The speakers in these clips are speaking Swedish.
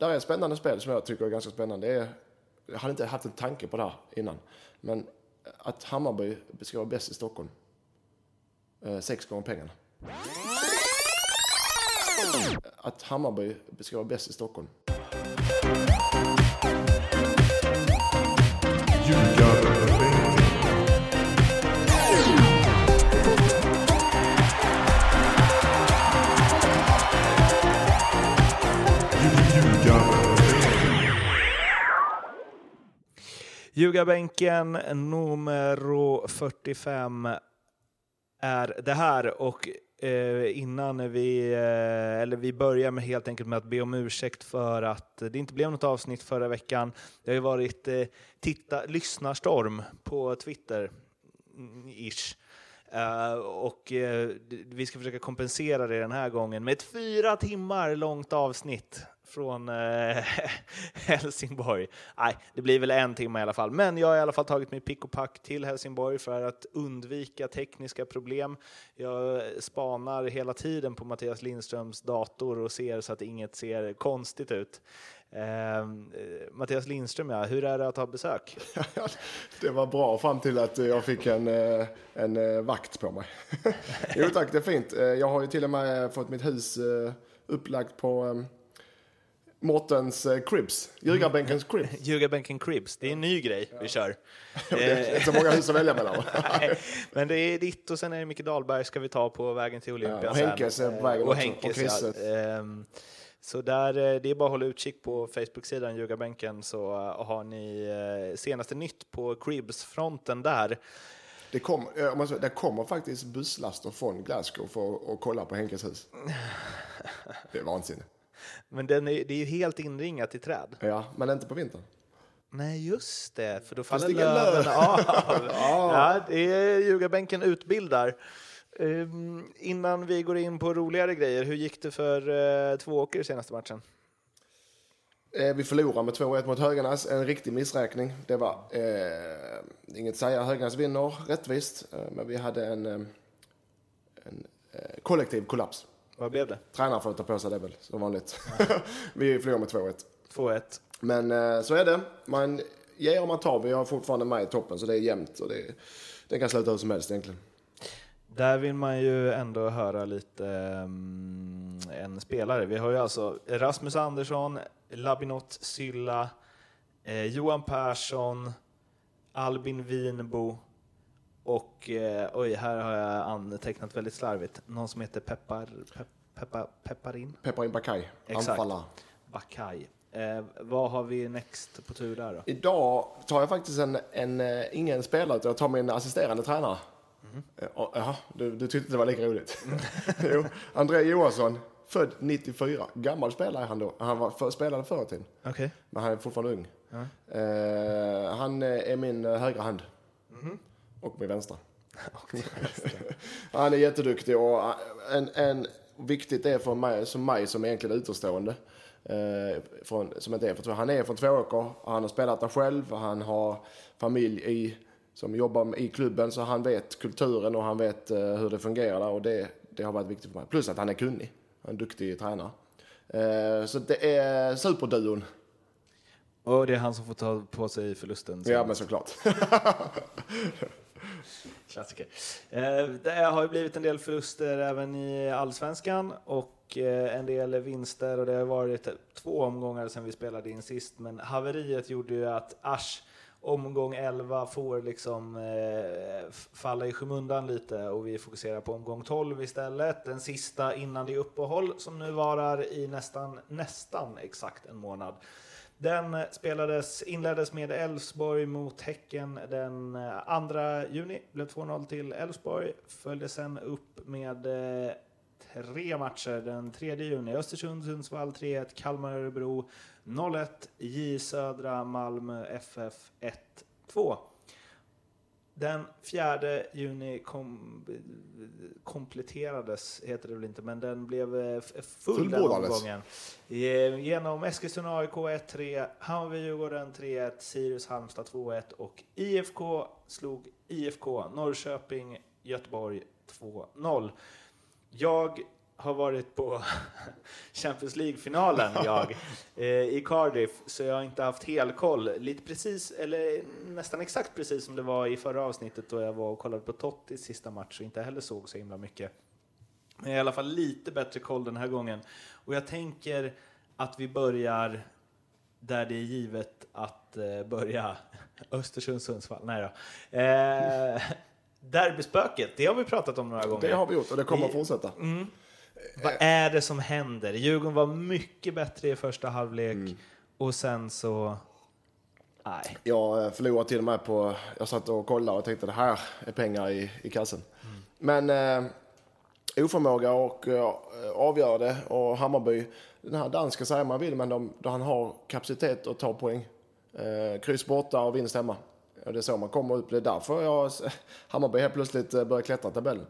där är ett spännande spel som jag tycker är ganska spännande. Det är, jag hade inte haft en tanke på det här innan. Men att Hammarby ska vara bäst i Stockholm. Eh, sex gånger pengarna. Att Hammarby ska vara bäst i Stockholm. Ljugarbänken nummer 45 är det här och eh, innan vi, eh, eller vi börjar med helt enkelt med att be om ursäkt för att det inte blev något avsnitt förra veckan. Det har ju varit eh, titta, lyssnarstorm på Twitter-ish. Mm, uh, eh, och uh, vi ska försöka kompensera det den här gången med ett fyra timmar långt avsnitt från eh, Helsingborg. Nej, det blir väl en timme i alla fall, men jag har i alla fall tagit mig pick och pack till Helsingborg för att undvika tekniska problem. Jag spanar hela tiden på Mattias Lindströms dator och ser så att inget ser konstigt ut. Ehm, eh, Mattias Lindström, ja. hur är det att ha besök? det var bra fram till att jag fick en, eh, en eh, vakt på mig. jo tack, det är fint. Eh, jag har ju till och med fått mitt hus upplagt på ehm, Mårtens Cribs, Ljugarbänkens Cribs. Ljugarbänken Cribs, det är en ny grej vi kör. det är inte så många hus att välja mellan. Nej, men det är ditt och sen är det Micke Dahlberg ska vi ta på vägen till Olympia. Ja, och Henkes är på vägen och också. Henkes, och ja. Ehm, så där, eh, det är bara att hålla utkik på Facebook-sidan Ljugarbänken så eh, har ni eh, senaste nytt på Cribs-fronten där. Det, kom, det kommer faktiskt busslaster från Glasgow för att kolla på Henkes hus. Det är vansinne. Men den är, det är ju helt inringat i träd. Ja, men inte på vintern. Nej, just det, för då faller löven av. ja, det är Ljugarbänken utbildar. Um, innan vi går in på roligare grejer, hur gick det för uh, Tvååker senaste matchen? Eh, vi förlorade med 2-1 mot Höganäs, en riktig missräkning. Det var eh, inget att säga, Höganäs vinner rättvist, eh, men vi hade en, en eh, kollektiv kollaps. Vad blev det? Tränaren får ta på sig det väl, som vanligt. vi förlorade med 2-1. 2-1. Men eh, så är det. Man ger och man tar. Vi har fortfarande med i toppen, så det är jämnt. Och det, det kan sluta hur som helst egentligen. Där vill man ju ändå höra lite um, en spelare. Vi har ju alltså Rasmus Andersson, Labinot Sylla, eh, Johan Persson, Albin Winbo och eh, oj, här har jag antecknat väldigt slarvigt. Någon som heter Peppar, Pe, Peppa, Pepparin? Pepparin Bakay, anfallare. Bakay. Eh, vad har vi next på tur där då? Idag tar jag faktiskt en, en, eh, ingen spelare, utan jag tar min assisterande tränare. Mm. Jaha, du, du tyckte det var lika roligt? jo, André Johansson, född 94. Gammal spelare är han då. Han var för, spelade förr tiden. Okay. Men han är fortfarande ung. Mm. Uh, han är min högra hand. Mm. Och min vänstra. han är jätteduktig och en, en viktigt är för mig som, mig som egentligen utomstående. Eh, från, som inte är från, han är från Tvååker, han har spelat där själv, han har familj i som jobbar i klubben så han vet kulturen och han vet uh, hur det fungerar där och det, det har varit viktigt för mig. Plus att han är kunnig. Han är en duktig tränare. Uh, så det är superduon. Och det är han som får ta på sig förlusten? Så. Ja, men såklart. Klassiker. Eh, det har ju blivit en del förluster även i allsvenskan och eh, en del vinster och det har varit två omgångar sedan vi spelade in sist men haveriet gjorde ju att Asch omgång 11 får liksom eh, falla i skymundan lite och vi fokuserar på omgång 12 istället. Den sista innan det uppehåll som nu varar i nästan, nästan exakt en månad. Den eh, spelades, inleddes med Elfsborg mot Häcken den eh, 2 juni. Blev 2-0 till Elfsborg. Följdes sen upp med eh, tre matcher den 3 juni. Östersund, Sundsvall 3-1, Kalmar, Örebro 0-1, J Södra, Malmö FF 1-2. Den 4 juni kom, kompletterades, heter det väl inte, men den blev eh, full den omgången. Genom Eskilstuna AIK 1-3, Hammarby-Djurgården 3-1, Sirius Halmstad 2-1 och IFK slog IFK Norrköping Göteborg 2-0. Jag har varit på Champions League-finalen, jag, eh, i Cardiff, så jag har inte haft helkoll. Lite precis, eller nästan exakt precis som det var i förra avsnittet då jag var och kollade på Tottis sista match och inte heller såg så himla mycket. Men jag har i alla fall lite bättre koll den här gången. Och jag tänker att vi börjar där det är givet att eh, börja. Östersund-Sundsvall, nej då. Eh, derbyspöket, det har vi pratat om några gånger. Det har vi gjort och det kommer att fortsätta. Mm. Vad är det som händer? Djurgården var mycket bättre i första halvlek Mm. och sen så... Nej. Jag eh, förlorade till och med på, jag satt och kollade och tänkte det här är pengar i, i kassen. Men eh, oförmåga och eh, avgöra det och Hammarby, den här dansken säger man vill men de, då han har kapacitet att ta poäng. Eh, kryss borta och vinst hemma. Och det är så man kommer upp. Det är därför jag, Hammarby helt plötsligt eh, börjar klättra tabellen.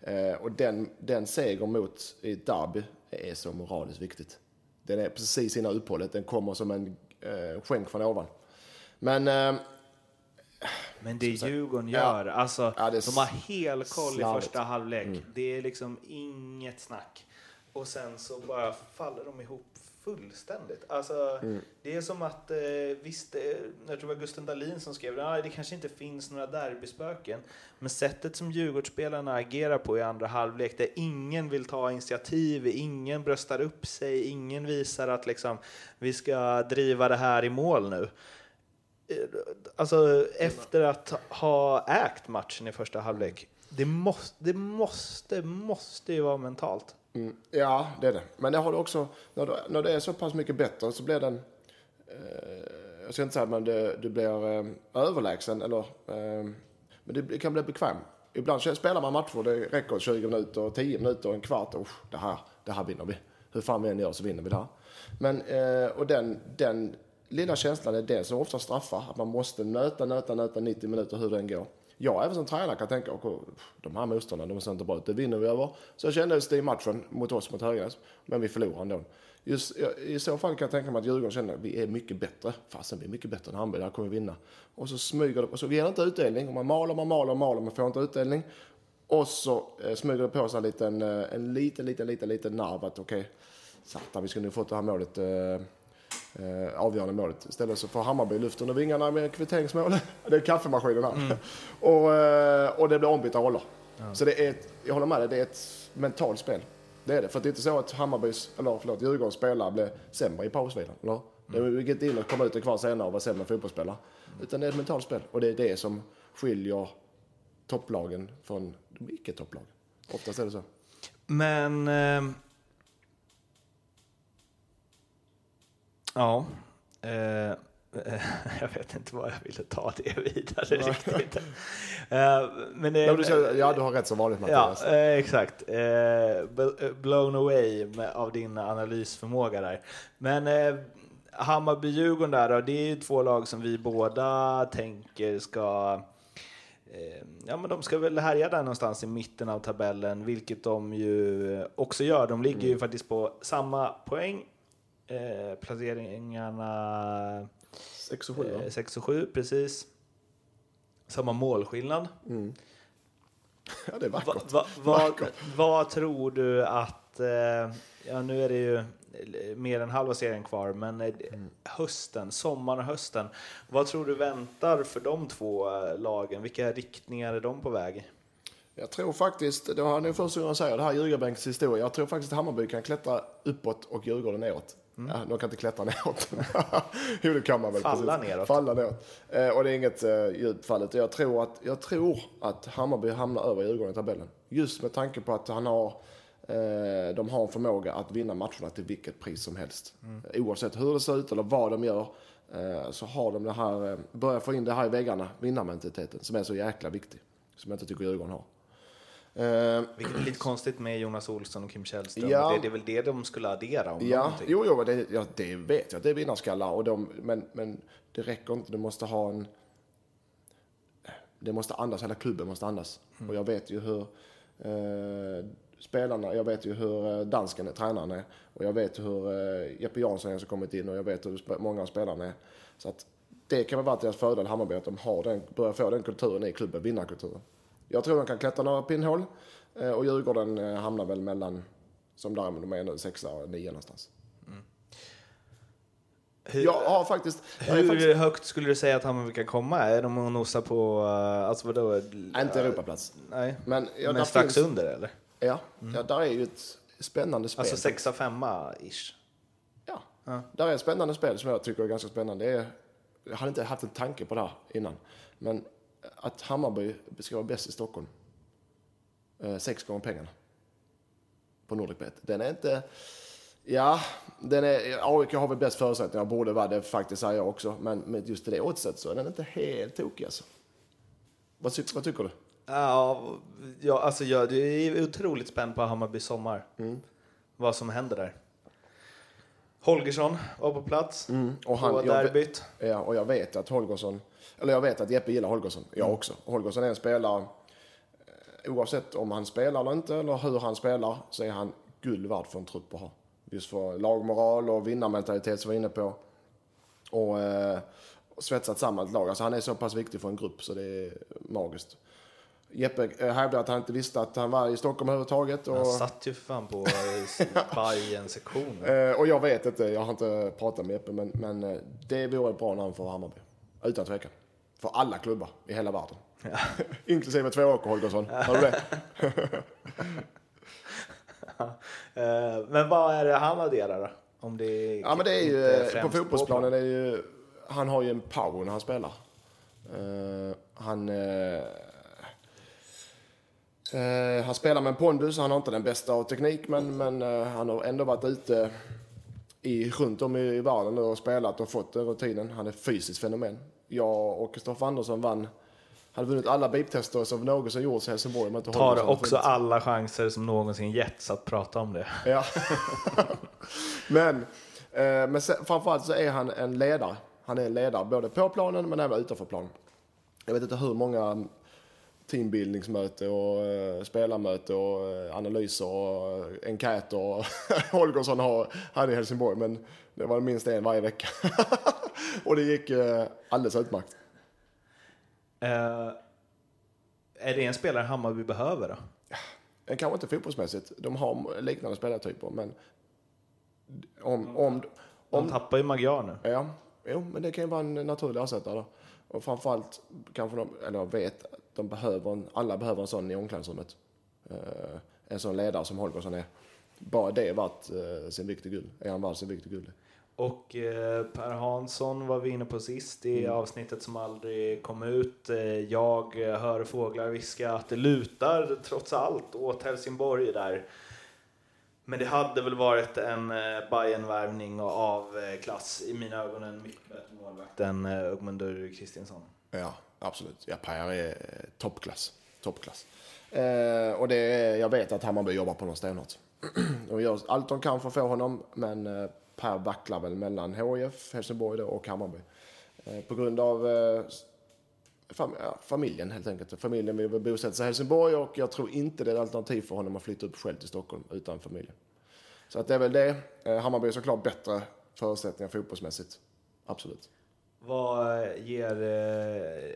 Eh, och den, den seger mot i derby är så moraliskt viktigt. Den är precis innan uppehållet. Den kommer som en eh, skänk från ovan. Men eh, Men det Djurgården Ja. gör, alltså Ja, det är de har helkoll i slarvigt. första halvlek. Mm. Det är liksom inget snack. Och sen så bara faller de ihop fullständigt. Alltså, Mm. Det är som att, eh, visst, eh, jag tror det var Gusten Dahlin som skrev att det kanske inte finns några derbyspöken. Men sättet som Djurgårdsspelarna agerar på i andra halvlek, där ingen vill ta initiativ, ingen bröstar upp sig, ingen visar att liksom, vi ska driva det här i mål nu. Eh, Alltså efter att ha ägt matchen i första halvlek. Det måste, det måste, måste ju vara mentalt. Mm, ja, det är det. Men det har du också, när, du, när det är så pass mycket bättre så blir den, eh, jag ska inte säga att du, du blir eh, överlägsen eller, eh, men det kan bli bekväm. Ibland så spelar man matcher, det räcker 20 minuter, 10 minuter, en kvart, och det här, det här vinner vi. Hur fan vi än gör så vinner vi det här. Men, eh, och den, den lilla känslan är det som ofta straffar, att man måste nöta, nöta, nöta 90 minuter hur den går. Jag även som tränare kan tänka, "Okej, de här motståndarna, de ser inte bra ut, det vinner vi över. Så kändes det i matchen mot oss, mot Höganäs, men vi förlorar ändå. Just, I så fall kan jag tänka mig att Djurgården känner att vi är mycket bättre. Fasen, vi är mycket bättre än Hammarby, det här kommer vi vinna. Och så smyger det, och så ger det inte utdelning, och man maler, man maler, maler, man får inte utdelning. Och så eh, smyger det på sig en liten, eh, en liten, liten, liten, liten nerv att okej, satan, vi ska nu få det här målet. Eh, eh, avgörande målet. Istället så får Hammarby luft under vingarna med kvitteringsmål. Det är kaffemaskinen här. och, eh, och det blir ombytta roller. Så det är ett, jag håller med dig, det är ett mentalt spel. Det är det. För det är inte så att Hammarbys, eller förlåt, Djurgårdens spelare blir sämre i pausvilan. Eller? Det är inte in och komma ut en kvart senare och vara sämre fotbollsspelare. Utan det är ett mentalt spel. Och det är det som skiljer topplagen från de icke-topplagen. Oftast är det så. Men... ehm, ja. Eh, jag vet inte vad jag ville ta det vidare riktigt. Eh, men det, Ja, du, ja, du har rätt som vanligt Ja, Mattias. eh, exakt. Eh, eh, blown away med, av din analysförmåga där. Men eh, Hammarby-Djurgården där då, det är ju två lag som vi båda tänker ska eh, Ja, men de ska väl härja där någonstans i mitten av tabellen, vilket de ju också gör. De ligger ju faktiskt på samma poäng. Eh, placeringarna 6 och 7 eh, 6 och 7, precis. Samma målskillnad. mm. Ja, det är Va, vackert. va, vad, Vackert. vad tror du att, eh, ja nu är det ju mer än halva serien kvar, men eh, hösten, sommaren och hösten, vad tror du väntar för de två eh, lagen? Vilka riktningar är de på väg? Jag tror faktiskt, det var nog första gången jag säger det här Ljugarbänkens historia. Jag tror faktiskt att Hammarby kan klättra uppåt och Djurgården neråt. Ja, de kan inte klättra neråt. jo, det kan man väl. Falla neråt. Falla neråt. Eh, och det är inget eh, djupt fallet. Jag tror, att, jag tror att Hammarby hamnar över Djurgården i tabellen. Just med tanke på att han har, eh, de har en förmåga att vinna matcherna till vilket pris som helst. Oavsett hur det ser ut eller vad de gör. Eh, så har de det här, eh, börjar få in det här i väggarna, vinnarmentaliteten, som är så jäkla viktig. Som jag inte tycker Djurgården har. Eh, Vilket är lite konstigt med Jonas Olsson och Kim Källström. Ja. Det, det är väl det de skulle addera om Ja, någonting. jo, jo det, ja, det vet jag. Det är vinnarskallar. Och de, men, men det räcker inte. Du måste ha en... Det måste andas. Hela klubben måste andas. Och jag vet ju hur eh, spelarna... Jag vet ju hur eh, dansken är, tränaren är. Och jag vet hur eh, Jeppe Jansson som kommit in. Och jag vet hur många av spelarna är. Så att det kan väl vara deras fördel, Hammarby, att de har den, börjar få den kulturen i klubben, vinnarkulturen. Jag tror de kan klättra några pinnhål. Eh, och Djurgården eh, hamnar väl mellan Som där de är nu, sexa och nio någonstans. Hur, Jag har faktiskt... hur faktiskt högt skulle du säga att Hammarby kan komma? Är de och nosar på, eh, alltså vadå? inte Europaplats. Nej, Men, ja, men strax finns, under eller? Ja, ja, där är ju ett spännande spel. Alltså sexa, femma ish. Ja. Ja. Där är ett spännande spel som jag tycker är ganska spännande. Det är, jag hade inte haft en tanke på det här innan. Men att Hammarby ska vara bäst i Stockholm. Eh, sex gånger pengarna. På Nordicbet. Den är inte... Ja, den är, AIK har väl bäst förutsättningar. Borde vara det faktiskt, säger jag också. Men med just det oddset så är den inte helt tokig alltså. Vad, ty- vad tycker du? Ja, ja alltså jag är otroligt spänd på Hammarby sommar. Vad som händer där. Holgersson var på plats Och på jag, derbyt. Ja, och jag vet att Holgersson, eller jag vet att Jeppe gillar Holgersson, jag också. Holgersson är en spelare, eh, oavsett om han spelar eller inte, eller hur han spelar, så är han guld värd för en trupp att ha. Just för lagmoral och vinnarmentalitet som vi var inne på. Och, eh, svetsat samman ett lag. Alltså han är så pass viktig för en grupp så det är magiskt. Jeppe eh, hävdar att han inte visste att han var i Stockholm överhuvudtaget. Och, Han satt ju fan på sektionen Eh, och jag vet inte, jag har inte pratat med Jeppe, men, men det vore ett bra namn för Hammarby. Utan tvekan. För alla klubbar i hela världen. Inklusive Tvååker, Holgersson. Har du det? Eh, Men vad är det han adderar då? Om det Ja, men det är ju, eh, på fotbollsplanen är ju, han har ju en power när han spelar. Eh, han, eh, eh, han spelar med en pondus, han har inte den bästa av teknik, men, men han har ändå varit ute i, runt om i världen nu och spelat och fått rutinen. Han är fysiskt fenomen. Jag och Kristoffer Andersson vann, hade vunnit alla beep-tester som någonsin gjorts i Helsingborg. men inte Tar också alla chanser som någonsin getts att prata om det. Ja. men eh, men sen, framförallt så är han en ledare. Han är en ledare både på planen men även utanför planen. Jag vet inte hur många teambildningsmöte och eh, spelarmöte och eh, analyser och eh, enkäter och Holgersson har, hade i Helsingborg. Men det var minst en varje vecka. och det gick eh, alldeles utmärkt. Eh, är det en spelare Hammarby behöver då? Kanske inte fotbollsmässigt. De har liknande spelartyper men om, om, De tappar ju Magyar nu. Ja, jo, men det kan ju vara en naturlig ersättare då. Och framförallt kanske de, eller jag vet, att de behöver en, alla behöver en sån i omklädningsrummet. Eh, en sån ledare som Holgersson är. Bara det är värt eh, sin vikt i guld. Är han värd sin vikt i guld? Och eh, Per Hansson var vi inne på sist i avsnittet som aldrig kom ut. Eh, jag eh, hör fåglar viska att det lutar trots allt åt Helsingborg där. Men det hade väl varit en Bayern-värvning av klass i mina ögon en mycket bättre målvakt än Ugmundur Kristinsson. Ja, absolut. Ja, Per är toppklass. Toppklass. Eh, och det är, jag vet att Hammarby jobbar på något stenhårt. De gör allt de kan för att få honom, men Per vacklar väl mellan HIF, Helsingborg då, och Hammarby. Eh, på grund av eh, fam ja, familjen helt enkelt. Familjen vill bosätta sig i Helsingborg och jag tror inte det är ett alternativ för honom att flytta upp själv till Stockholm utan familjen. Så att det är väl det. Eh, Hammarby är såklart bättre förutsättningar fotbollsmässigt. Absolut. Vad ger eh,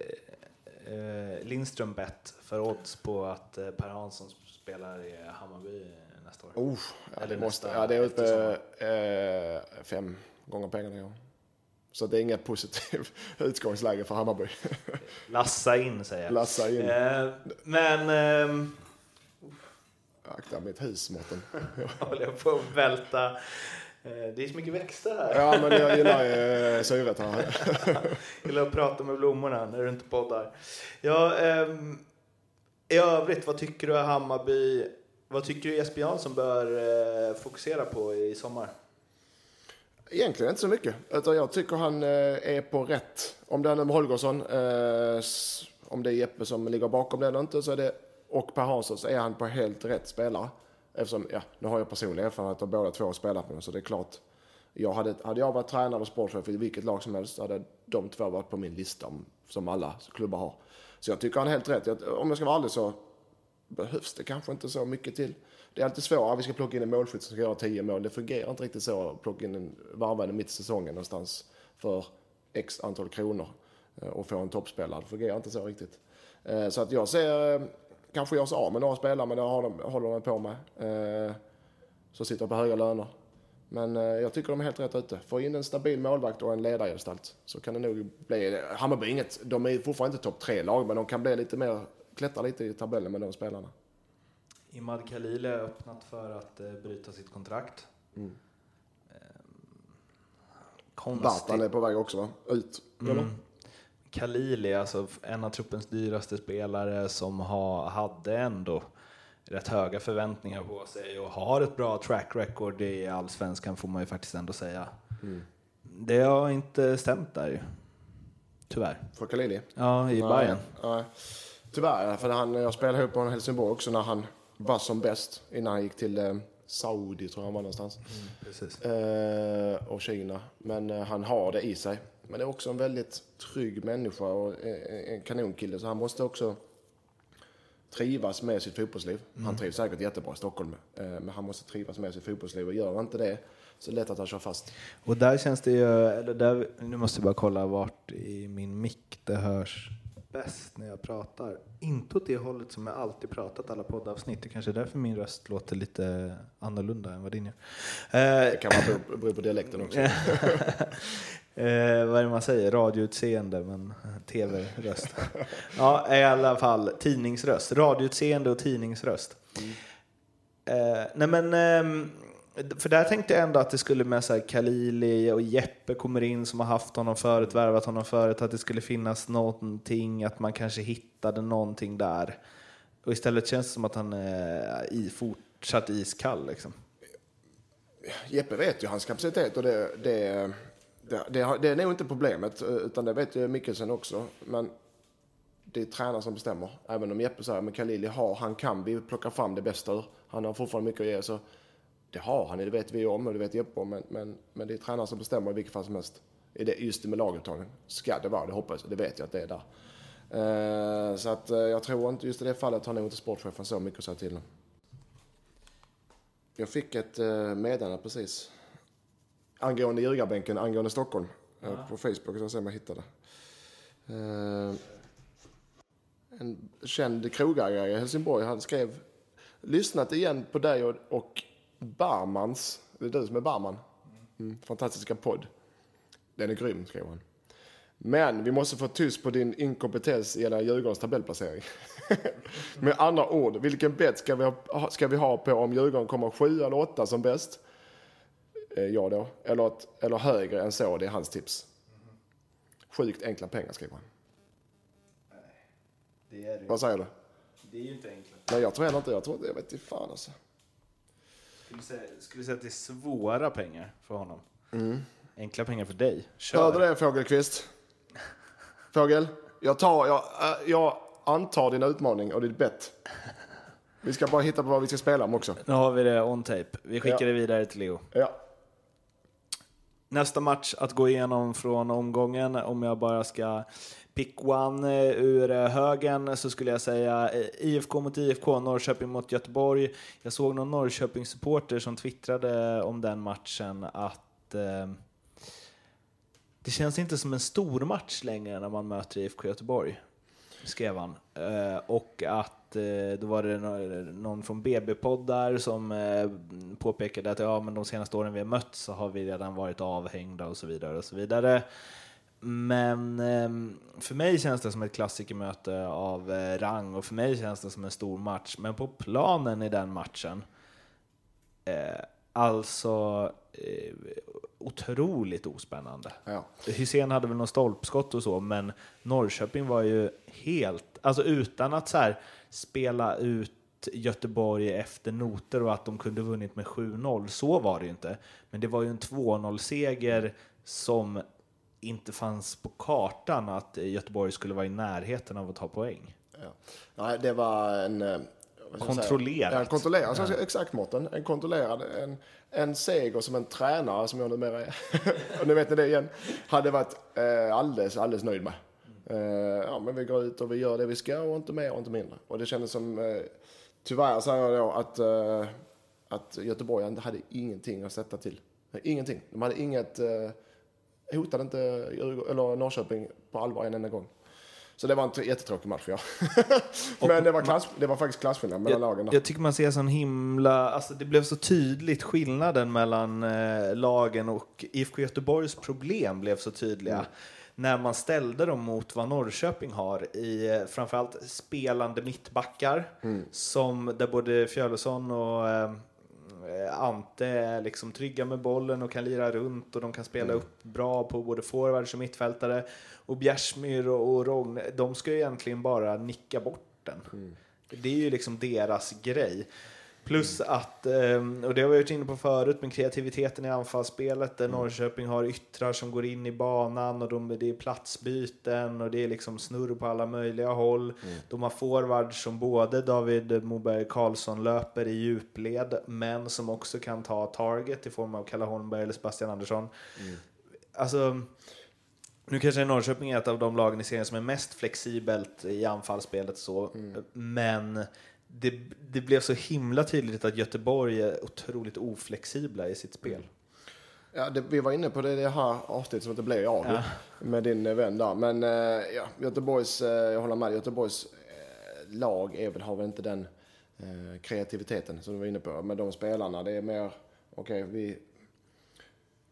eh, Lindström bett för odds på att Per Hansson spelar i Hammarby nästa år? Oh, ja, Eller det, måste, nästa ja, det är uppe eh, fem gånger pengarna. Ja. Så det är inget positivt utgångsläge för Hammarby. Lassa in säger jag. Lassa in. Eh, men ehm, Akta mitt hus, Mårten. håller jag på att välta. Eh, det är så mycket växter här. Ja, men jag gillar eh, syret här. Jag gillar att prata med blommorna när du inte poddar. Ja, ehm, I övrigt, vad tycker du Hammarby? Vad tycker du Jesper Jansson bör eh, fokusera på i sommar? Egentligen inte så mycket. Utan jag tycker han eh, är på rätt. Om det är med Holgersson, eh, om det är Jeppe som ligger bakom det eller inte, så är det, och Per Hansson, så är han på helt rätt spelare. Eftersom, ja, nu har jag personlig erfarenhet av båda två spelat med dem, så det är klart. Jag hade, hade jag varit tränare och sportchef i vilket lag som helst, så hade de två varit på min lista, om, som alla klubbar har. Så jag tycker han är helt rätt. Jag, om jag ska vara ärlig så behövs det kanske inte så mycket till. Det är alltid svårare. Ah, vi ska plocka in en målskytt som ska göra 10 mål. Det fungerar inte riktigt så att plocka in en varvande mitt i säsongen någonstans för x antal kronor eh, och få en toppspelare. Det fungerar inte så riktigt. Eh, så att jag ser, eh, kanske gör sig av med några spelare, men det håller de på med. Så som sitter på höga löner. Men jag tycker de är helt rätt ute. Få in en stabil målvakt och en ledargestalt så kan det nog bli... Hammarby är inget... De är fortfarande inte topp tre-lag, men de kan bli lite mer... Klättra lite i tabellen med de spelarna. Imad Khalil är öppnat för att eh, bryta sitt kontrakt. Mm. Konstigt. Bartan är på väg också, va? Ut. Eller? Mm. Khalil är alltså en av truppens dyraste spelare som ha, hade ändå rätt höga förväntningar på sig och har ett bra track record i allsvenskan får man ju faktiskt ändå säga. Mm. Det har inte stämt där ju. Tyvärr. För Khalili? Ja, i Nej, Bayern. nej. Tyvärr, för han, jag spelade ihop med honom i Helsingborg också när han var som bäst. Innan han gick till eh, Saudi, tror jag han var någonstans. Precis. Eh, och Kina. Men eh, han har det i sig. Men det är också en väldigt trygg människa och eh, en kanonkille. Så han måste också trivas med sitt fotbollsliv. Han trivs säkert jättebra i Stockholm. Eh, men han måste trivas med sitt fotbollsliv. Och gör inte det så är det lätt att han kör fast. Och där känns det ju, eller där, nu måste jag bara kolla vart i min mick det hörs bäst när jag pratar. Inte åt det hållet som jag alltid pratat alla poddavsnitt. Det kanske är därför min röst låter lite annorlunda än vad din gör. Eh, Det kan vara bero- på dialekten också. eh, vad är det man säger? Radioutseende, men tv-röst. ja, i alla fall tidningsröst. Radioutseende och tidningsröst. Eh, nej men, ehm, för där tänkte jag ändå att det skulle med så här Kalili och Jeppe kommer in som har haft honom förut, värvat honom förut, att det skulle finnas någonting, att man kanske hittade någonting där. Och istället känns det som att han är i, fortsatt iskall liksom. Jeppe vet ju hans kapacitet och det, det, det, det, har- det är nog inte problemet, utan det vet ju Mikkelsen också. Men det är tränaren som bestämmer. Även om Jeppe säger men Khalili har, han kan vi plocka fram det bästa ur. Han har fortfarande mycket att ge. Så det har han, det vet vi om och det vet Jeppe om. Men, men, men det är tränaren som bestämmer i vilket fall som helst. I det, just med laguttagningen. Ska det vara, det hoppas jag. Det vet jag att det är där. Eh, så att eh, jag tror inte, just i det fallet har nog inte sportchefen så mycket att säga till om. Jag fick ett eh, meddelande precis. Angående ljugarbänken, angående Stockholm. eh, På Facebook, så jag ser om jag hittar det. En känd krogägare i Helsingborg, han skrev Lyssnat igen på dig och, och Barmans, det är du som är Barman. Mm, fantastiska podd. Den är grym, skrev han. Men vi måste få tyst på din inkompetens gällande Djurgårdens tabellplacering. Med andra ord, vilken bett ska vi ha, ska vi ha på om Djurgården kommer sju eller åtta som bäst? Eh, ja då. Eller, ett, eller högre än så, det är hans tips. Sjukt enkla pengar, skriver han. Det är, Vad säger du? det är ju inte enkelt. Nej, jag tror heller inte Jag tror jag vet inte fan alltså. Skulle säga, skulle säga att det är svåra pengar för honom. Enkla pengar för dig. Kör. Hörde det Fågelqvist? Fågel, jag, tar, jag, äh, jag antar din utmaning och ditt bett. Vi ska bara hitta på vad vi ska spela om också. Nu har vi det on tape. Vi skickar Ja. det vidare till Leo. Ja. Nästa match att gå igenom från omgången, om jag bara ska pick one eh, ur eh, högen så skulle jag säga eh, IFK mot IFK, Norrköping mot Göteborg. Jag såg någon Norrköping-supporter som twittrade om den matchen att eh, det känns inte som en stor match längre när man möter IFK Göteborg, skrev han. Eh, och att eh, då var det någon från BB-podd där som eh, påpekade att ja, men de senaste åren vi har mött så har vi redan varit avhängda och så vidare och så vidare. Men ehm, för mig känns det som ett klassikermöte av eh, rang och för mig känns det som en stor match. Men på planen i den matchen, eh, alltså eh, otroligt ospännande. ja. Hysén hade väl någon stolpskott och så, men Norrköping var ju helt, alltså utan att så här spela ut Göteborg efter noter och att de kunde vunnit med 7-0, så var det ju inte. Men det var ju en 2-0-seger som inte fanns på kartan att Göteborg skulle vara i närheten av att ta poäng. Ja. Nej, det var en... eh? Kontrollerat. Ja, kontrollerad. Ja. Exakt måtten. En kontrollerad. En, en seger som en tränare, som jag numera är, och nu vet ni det igen, hade varit eh, alldeles, alldeles nöjd med. Eh, ja, men vi går ut och vi gör det vi ska och inte mer och inte mindre. Och det kändes som, eh, tyvärr säger jag då, att, eh, att Göteborg hade ingenting att sätta till. Ingenting. De hade inget, eh, hotade inte eller Norrköping på allvar en enda gång. Så det var en jättetråkig match, ja. Men det var, klass, det var faktiskt klasskillnad mellan lagen. Jag, där. jag tycker man ser sån himla, alltså det blev så tydligt skillnaden mellan eh, lagen och IFK Göteborgs problem blev så tydliga. Mm. När man ställde dem mot vad Norrköping har i eh, framförallt spelande mittbackar. Mm. Som, där både Fjölusson och eh, Ante är liksom trygga med bollen och kan lira runt och de kan spela Mm. upp bra på både forwards och mittfältare. Och Bjärsmyr och, och Rogne, de ska ju egentligen bara nicka bort den. Mm. Det är ju liksom deras grej. Plus att, eh, och det har vi varit inne på förut, men kreativiteten i anfallsspelet där Norrköping har yttrar som går in i banan och de, det är platsbyten och det är liksom snurr på alla möjliga håll. De har forwards som både David Moberg Karlsson löper i djupled, men som också kan ta target i form av Kalle Holmberg eller Sebastian Andersson. Alltså, nu kanske Norrköping är ett av de lagen i serien som är mest flexibelt i anfallsspelet så, men det, det blev så himla tydligt att Göteborg är otroligt oflexibla i sitt spel. Ja, det, vi var inne på det, det här avsnittet som inte blev av Ja. med din eh, vän där. Men eh, ja, Göteborgs, eh, jag håller med, Göteborgs lag är väl, har väl inte den kreativiteten som du var inne på. Men de spelarna, det är mer, okej, vi,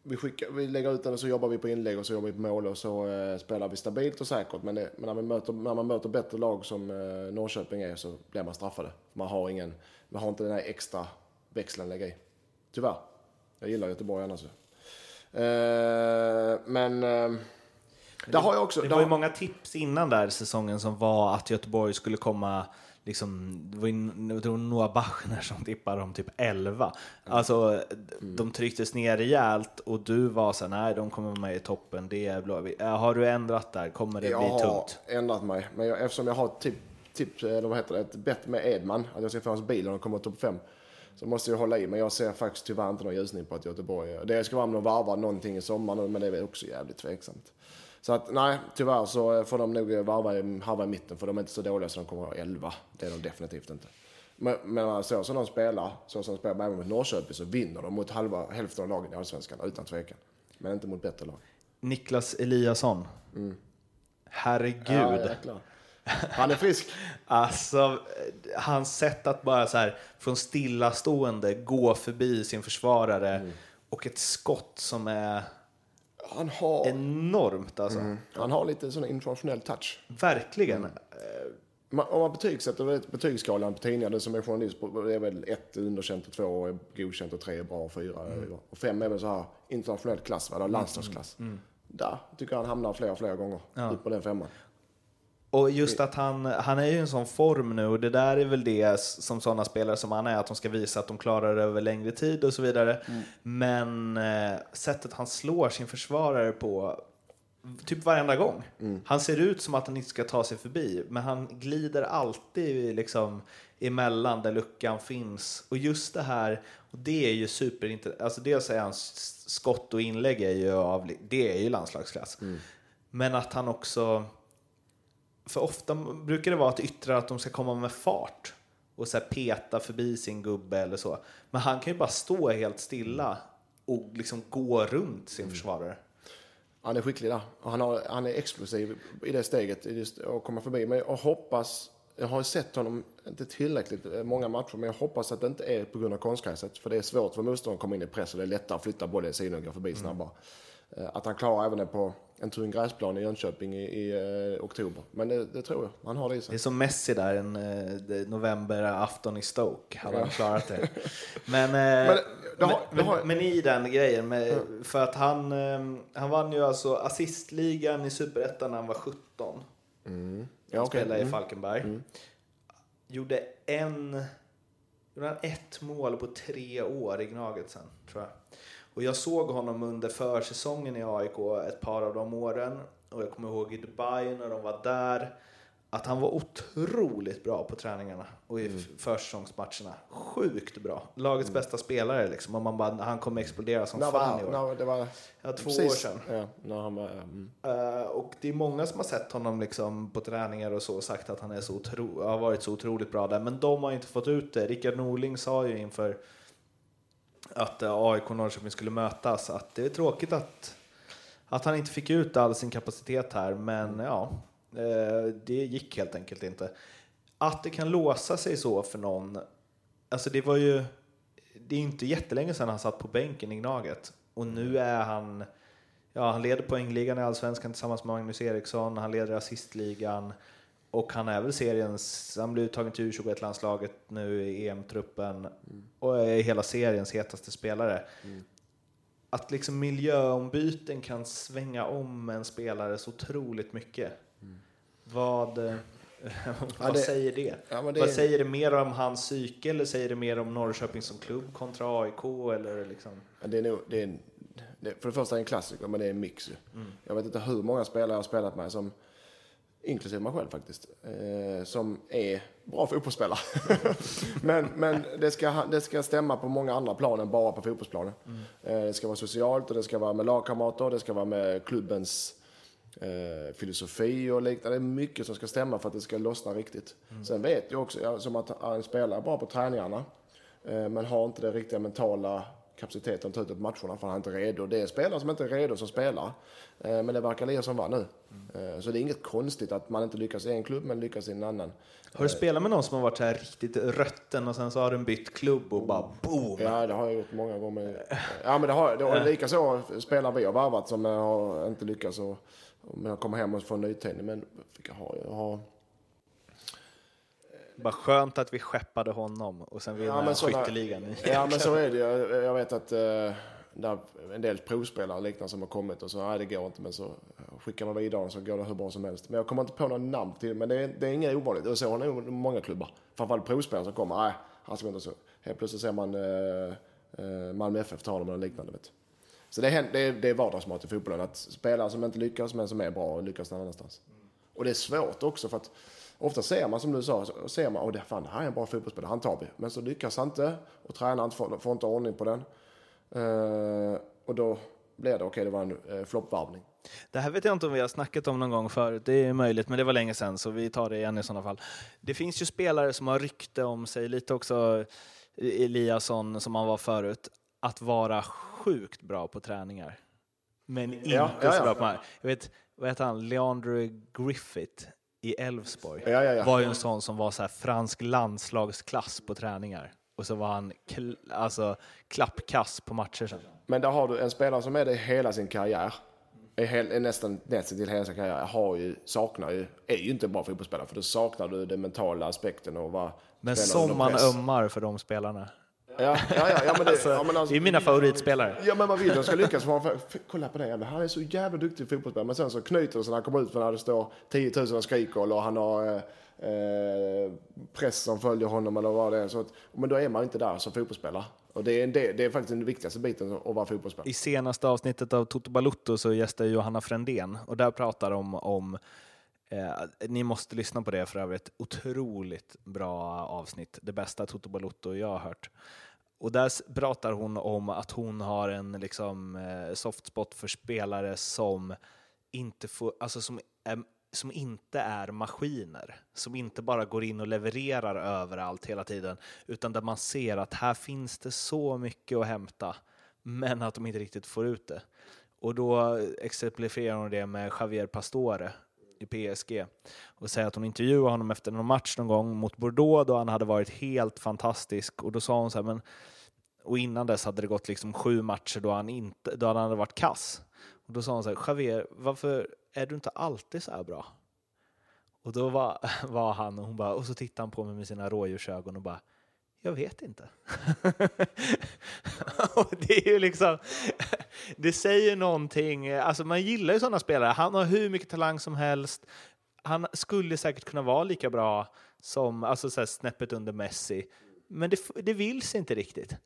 vi, skickar, vi lägger ut den och så jobbar vi på inlägg och så jobbar vi på mål och så eh, spelar vi stabilt och säkert. Men, det, men när, vi möter, när man möter bättre lag som eh, Norrköping är så blir man straffade. Man har, ingen, man har inte den här extra växeln att lägga i. Tyvärr. Jag gillar Göteborg annars. Eh, men eh, där har jag också... Det var ju många tips innan där säsongen som var att Göteborg skulle komma Liksom, det var ju det var Noah Bachner som tippade om typ 11. Alltså, de trycktes ner rejält och du var så nej, de kommer med i toppen, det är blå. Eh, Har du ändrat där? Kommer det jag bli har tungt? ändrat mig. Men jag, eftersom jag har typ, typ, eller vad heter det, ett bett med Edman, att jag ska få hans bil och de kommer topp fem. Så måste jag hålla i, men jag ser faktiskt tyvärr inte någon ljusning på att Göteborg... Det ska vara om de varvar någonting i sommar nu, men det är också jävligt tveksamt. Så att nej, tyvärr så får de nog varva i, halva i mitten, för de är inte så dåliga så de kommer att ha 11. Det är de definitivt inte. Men, men så som de spelar, så som de spelar även mot Norrköping, så vinner de mot halva, hälften av lagen i Allsvenskan, utan tvekan. Men inte mot bättre lag. Niklas Eliasson. Herregud. Mm. Ja, jäklar. Han är frisk. Alltså, hans sätt att bara så här från stillastående gå förbi sin försvarare Mm. och ett skott som är Han har... enormt alltså. Han har lite sån internationell touch. Verkligen. Mm. Man, om man betygsätter betygsskalan på tidningar, det som är journalist, det är väl ett underkänt och två är godkänt och tre är bra och fyra är Och fem är väl så här internationell klass, va? landslagsklass. Där tycker jag han hamnar flera, flera gånger. Ut på den femman. Och just att han, han är ju i en sån form nu och det där är väl det som sådana spelare som han är, att de ska visa att de klarar det över längre tid och så vidare. Men eh, sättet han slår sin försvarare på typ varenda gång. Han ser ut som att han inte ska ta sig förbi, men han glider alltid liksom emellan där luckan finns. Och just det här, och det är ju superintressant. Alltså dels är hans skott och inlägg är ju av, det är ju landslagsklass. Men att han också för ofta brukar det vara att yttra att de ska komma med fart och så peta förbi sin gubbe eller så. Men han kan ju bara stå helt stilla och liksom gå runt sin försvarare. Han är skicklig där. Och han, har, han är explosiv i det steget, just, att komma förbi. Men jag hoppas, jag har sett honom, inte tillräckligt många matcher, men jag hoppas att det inte är på grund av konstgräset. För det är svårt för motståndaren att komma in i press och det är lättare att flytta bollen i sidan och gå förbi snabbare. Eh, Att han klarar även det på en tung gräsplan i Jönköping i, i eh, oktober. Men det, det tror jag. Han har det i Det sig. är som Messi där en eh, novemberafton i Stoke. Hade han klarat det. Men, men, det har- det men, har- men i den grejen, med, för att han, eh, han vann ju alltså assistligan i Superettan när han var 17. Ja, Han okej. spelade i Mm. Falkenberg. Gjorde en... Gjorde han ett mål på tre år i Gnaget sen, tror jag. Och jag såg honom under försäsongen i AIK ett par av de åren. Och jag kommer ihåg i Dubai när de var där. Att han var otroligt bra på träningarna och i Mm. försäsongsmatcherna. Sjukt bra. Lagets bästa spelare liksom. Och man bara, han kommer explodera som var fan i det? år. När, det var Ja, två precis- år sedan. Ja, han var, mm. Eh, och det är många som har sett honom liksom på träningar och så och sagt att han är så otro, har varit så otroligt bra där. Men de har inte fått ut det. Rickard Norling sa ju inför att eh, AIK och Norrköping skulle mötas att det är tråkigt att, att han inte fick ut all sin kapacitet här. Men ja, Eh, det gick helt enkelt inte. Att det kan låsa sig så för någon, alltså det var ju, det är inte jättelänge sedan han satt på bänken i Gnaget och nu är han, ja han leder poängligan i Allsvenskan tillsammans med Magnus Eriksson, han leder assistligan och han är väl seriens, han blev uttagen till U21-landslaget nu i EM-truppen mm. och är hela seriens hetaste spelare. Mm. Att liksom miljöombyten kan svänga om en spelare så otroligt mycket. Mm. Vad, eh, vad det, säger det? Ja, det vad säger det mer om hans psyke eller säger det mer om Norrköping som klubb kontra AIK? Eller liksom? Ja, det är nog, det är, det, för det första är det en klassiker, men det är en mix. Mm. Jag vet inte hur många spelare jag har spelat med som inklusive mig själv faktiskt, eh, som är bra fotbollsspelare. men men det, ska, det ska stämma på många andra plan än bara på fotbollsplanen. Mm. Eh, det ska vara socialt och det ska vara med lagkamrater, det ska vara med klubbens eh, filosofi och liknande. Det är mycket som ska stämma för att det ska lossna riktigt. Mm. Sen vet jag också, jag, som att en spelare är bra på träningarna, eh, men har inte det riktiga mentala kapaciteten att ta ut på matcherna för han är inte redo. Det är spelare som inte är redo som spelar. Eh, men det verkar Leo som var nu. Mm. Så det är inget konstigt att man inte lyckas i en klubb men lyckas i en annan. Har du spelat med någon som har varit här riktigt rötten och sen så har du bytt klubb och bara boom? Ja, det har jag gjort många gånger. Ja, men det har, det har lika så spelare vi har varvat som har inte lyckats och, och jag kommer hem och får en nytändning. Men jag har, jag har bara skönt att vi skeppade honom och sen vinna ja, skytteligan. Ja, men så är det. Jag, jag vet att uh, där en del provspelare och liknande som har kommit och så, nej det går inte, men så skickar man vidare så går det hur bra som helst. Men jag kommer inte på några namn till, men det är, det är inget ovanligt. Och så har nog många klubbar. Framförallt provspelare som kommer, nej, han ska inte så. Helt plötsligt ser man uh, uh, Malmö FF ta honom eller liknande. Vet. Så det är, det är, det är vardagsmat i fotbollen, att spelare som inte lyckas men som är bra lyckas någon annanstans. Och det är svårt också för att Ofta ser man som du sa, ser man, att det, fan, det här är en bra fotbollsspelare, han tar vi. Men så lyckas han inte och tränaren får, får inte ordning på den. Uh, och då blir det, okej okay, det var en uh, floppvarvning. Det här vet jag inte om vi har snackat om någon gång förut, det är möjligt, men det var länge sedan så vi tar det igen i sådana fall. Det finns ju spelare som har rykte om sig, lite också Eliasson som han var förut, att vara sjukt bra på träningar. Men inte ja, ja, så bra på här. Jag vet, vad heter han, Leandro Griffith i Elfsborg ja, ja, ja. var ju en sån som var så här fransk landslagsklass på träningar. Och så var han kl alltså, klappkass på matcher sen. Men där har du en spelare som är det hela sin karriär. Är, hel, är nästan nästan till hela sin karriär. Har ju, saknar ju, är ju inte bra fotbollsspelare för då saknar du den mentala aspekten och vad Men som man ömmar för de spelarna. Ja, ja, ja, ja, men det, alltså, ja, men alltså, det är mina favoritspelare. Ja, men man vill att de ska lyckas. För, kolla på det, han är så jävla duktig fotbollsspelare. Men sen så knyter det sig när han kommer ut för när det står 10 000 och skriker och han har eh, eh, press som följer honom eller vad det är. Så att, men då är man inte där som fotbollsspelare. Och det är, det, det är faktiskt den viktigaste biten att vara fotbollsspelare. I senaste avsnittet av Toto Balutto så gästar Johanna Frändén och där pratar de om Eh, ni måste lyssna på det för övrigt. Otroligt bra avsnitt. Det bästa Toto Balotto jag har hört. Och där pratar hon om att hon har en liksom, eh, soft spot för spelare som inte, får, alltså som, som inte är maskiner, som inte bara går in och levererar överallt hela tiden, utan där man ser att här finns det så mycket att hämta, men att de inte riktigt får ut det. Och då eh, exemplifierar hon det med Javier Pastore i PSG och säger att hon intervjuade honom efter någon match någon gång mot Bordeaux då han hade varit helt fantastisk och då sa hon så här, men och innan dess hade det gått liksom sju matcher då han, inte, då han hade varit kass. Och då sa hon så här, Javier, varför är du inte alltid så här bra? Och då var, var han och hon bara, och så tittade han på mig med sina rådjursögon och bara, jag vet inte. och det är ju liksom, det säger någonting, alltså man gillar ju sådana spelare, han har hur mycket talang som helst, han skulle säkert kunna vara lika bra som, alltså så här snäppet under Messi, men det, det vill sig inte riktigt.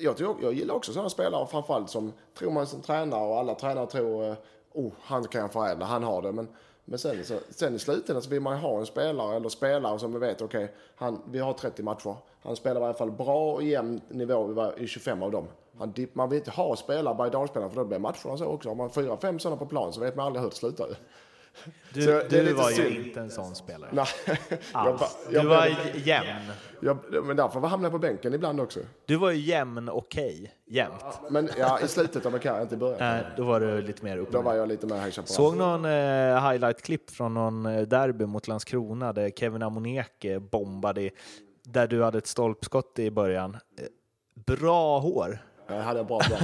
Jag, jag, jag gillar också sådana spelare, framförallt som tror man som tränare och alla tränare tror, oh, han kan jag förädla, han har det, men men sen, så, sen i slutändan så vill man ju ha en spelare eller spelare som vi vet, okej, okay, vi har 30 matcher. Han spelar i alla fall bra och jämn nivå i 25 av dem. Han, man vill inte ha spelare, berg för då blir matcherna så också. Har man fyra, fem sådana på plan så vet man aldrig hur det slutar. Du, Så du var ju inte en sån spelare. Nej, jag, Alls. Du jag, var blev- jämn. jag, men därför hamnade jag på bänken ibland också. Du var ju jämn okej, jämt. Men ja, i slutet av min karriär, inte i början. Nej, då var du lite mer uppe. Då var jag lite mer Chaparral. Såg någon eh, highlight-klipp från någon eh, derby mot Landskrona där Kevin Amoneke bombade, där du hade ett stolpskott i början. Eh, Bra hår. Jag hade en bra plan.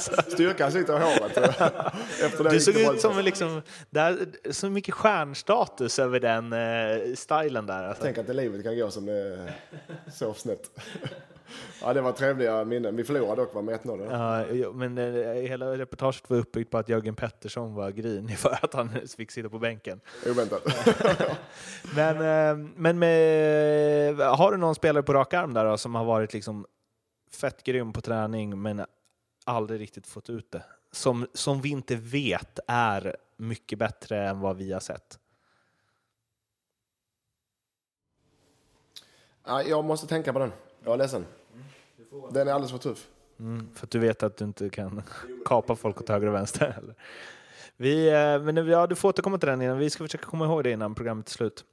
Styrkan sitter i håret. Efter Du såg ut som en liksom, där, så mycket stjärnstatus över den eh, stilen där. Alltså. Tänk att det livet kan gå som det så snett. Ja, det var trevliga minnen. Vi förlorade dock, med 1-0. Ja, men eh, hela reportaget var uppbyggt på att Jörgen Pettersson var grinig för att han fick sitta på bänken. Oväntat. Men, eh, men med, har du någon spelare på rak arm där då, som har varit liksom fett grym på träning men aldrig riktigt fått ut det? Som, som vi inte vet är mycket bättre än vad vi har sett. Ja, jag måste tänka på den. Jag är ledsen. Den är alldeles för tuff. Mm, för att du vet att du inte kan kapa folk åt höger och vänster. Eller? Vi, eh, men ja, du får återkomma till den innan. Vi ska försöka komma ihåg det innan programmet är slut.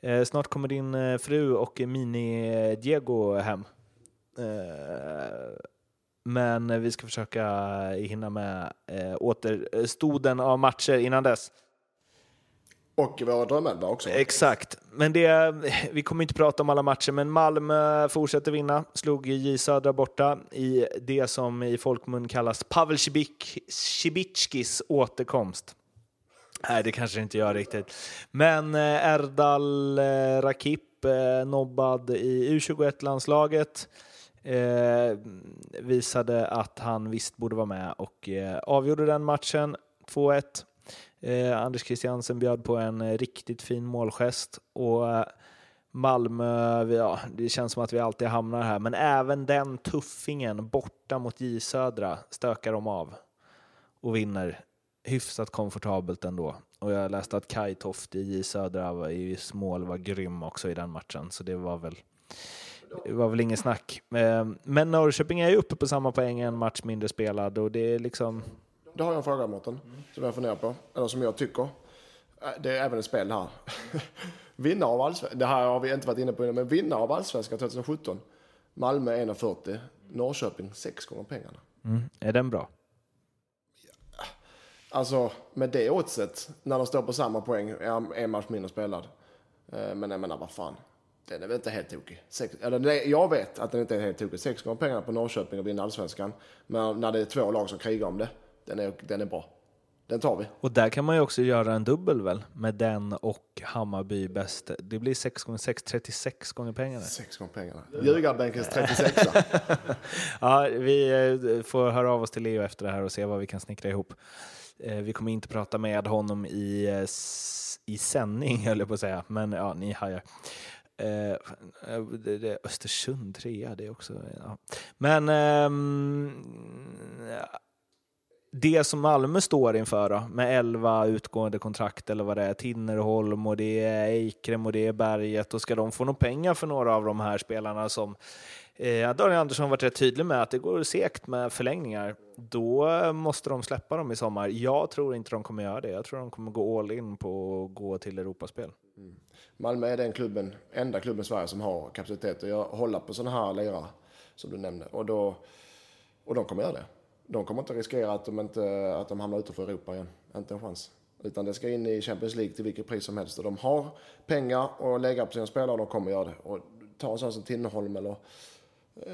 Eh, snart kommer din eh, fru och Mini-Diego hem. Eh, men vi ska försöka hinna med eh, återstoden av matcher innan dess. Och våra drömelva också. Exakt, men det, vi kommer inte prata om alla matcher, men Malmö fortsätter vinna. Slog J Södra borta i det som i folkmun kallas Pavel Cibik, Cibicskis återkomst. Nej, det kanske inte gör riktigt. Men eh, Erdal eh, Rakip eh, nobbad i U21-landslaget. Eh, visade att han visst borde vara med och eh, avgjorde den matchen 2-1. Eh, Anders Christiansen bjöd på en eh, riktigt fin målgest och eh, Malmö, ja, det känns som att vi alltid hamnar här, men även den tuffingen borta mot J Södra stökar de av och vinner hyfsat komfortabelt ändå. Och jag läste att Kai Toft i J Södra var, i mål var grym också i den matchen, så det var väl det var väl ingen snack. Eh, Men Norrköping är ju uppe på samma poäng, en match mindre spelad och det är liksom Då har jag en fråga Mårten, som jag funderar på. Eller som jag tycker. Äh, Det är även ett spel här. vinnare av allsvenskan, det här har vi inte varit inne på innan, men vinnare av allsvenskan 2017. Malmö 1,40. Norrköping 6 gånger pengarna. Mm. Är den bra? Alltså med det oddset, när de står på samma poäng, en match mindre spelad. Eh, Men jag menar, vad fan. Den är väl inte helt tokig. Sex, eller det, jag vet att den inte är helt tokig. Sex gånger pengarna på Norrköping och vinna allsvenskan. Men när det är två lag som krigar om det, den är, den är bra. Den tar vi. Och där kan man ju också göra en dubbel väl? Med den och Hammarby bäst. Det blir 6 gånger 6, 36 gånger pengarna. Sex gånger pengarna. Ljugarbänkens 36 Ja, vi eh, får höra av oss till Leo efter det här och se vad vi kan snickra ihop. Eh, Vi kommer inte prata med honom i, eh, i sändning, höll jag på att säga. Men ja, ni hajar. Eh, det, det, Östersund trea, det är också... Ja. Men eh, det som Malmö står inför då, med 11 utgående kontrakt eller vad det är, Tinnerholm och det är Eikrem och det är Berget och ska de få några pengar för några av de här spelarna som eh, Daniel Andersson varit rätt tydlig med att det går segt med förlängningar, då måste de släppa dem i sommar. Jag tror inte de kommer göra det. Jag tror de kommer gå all in på att gå till Europaspel. Malmö är den klubben, enda klubben i Sverige som har kapacitet att hålla på sådana här lirare som du nämnde. Och, då, och de kommer göra det. De kommer inte riskera att de, inte, att de hamnar utanför Europa igen. Inte en chans. Utan det ska in i Champions League till vilket pris som helst. Och de har pengar att lägga på sina spelare och de kommer göra det. Och ta en sån som Tinnerholm eller eh,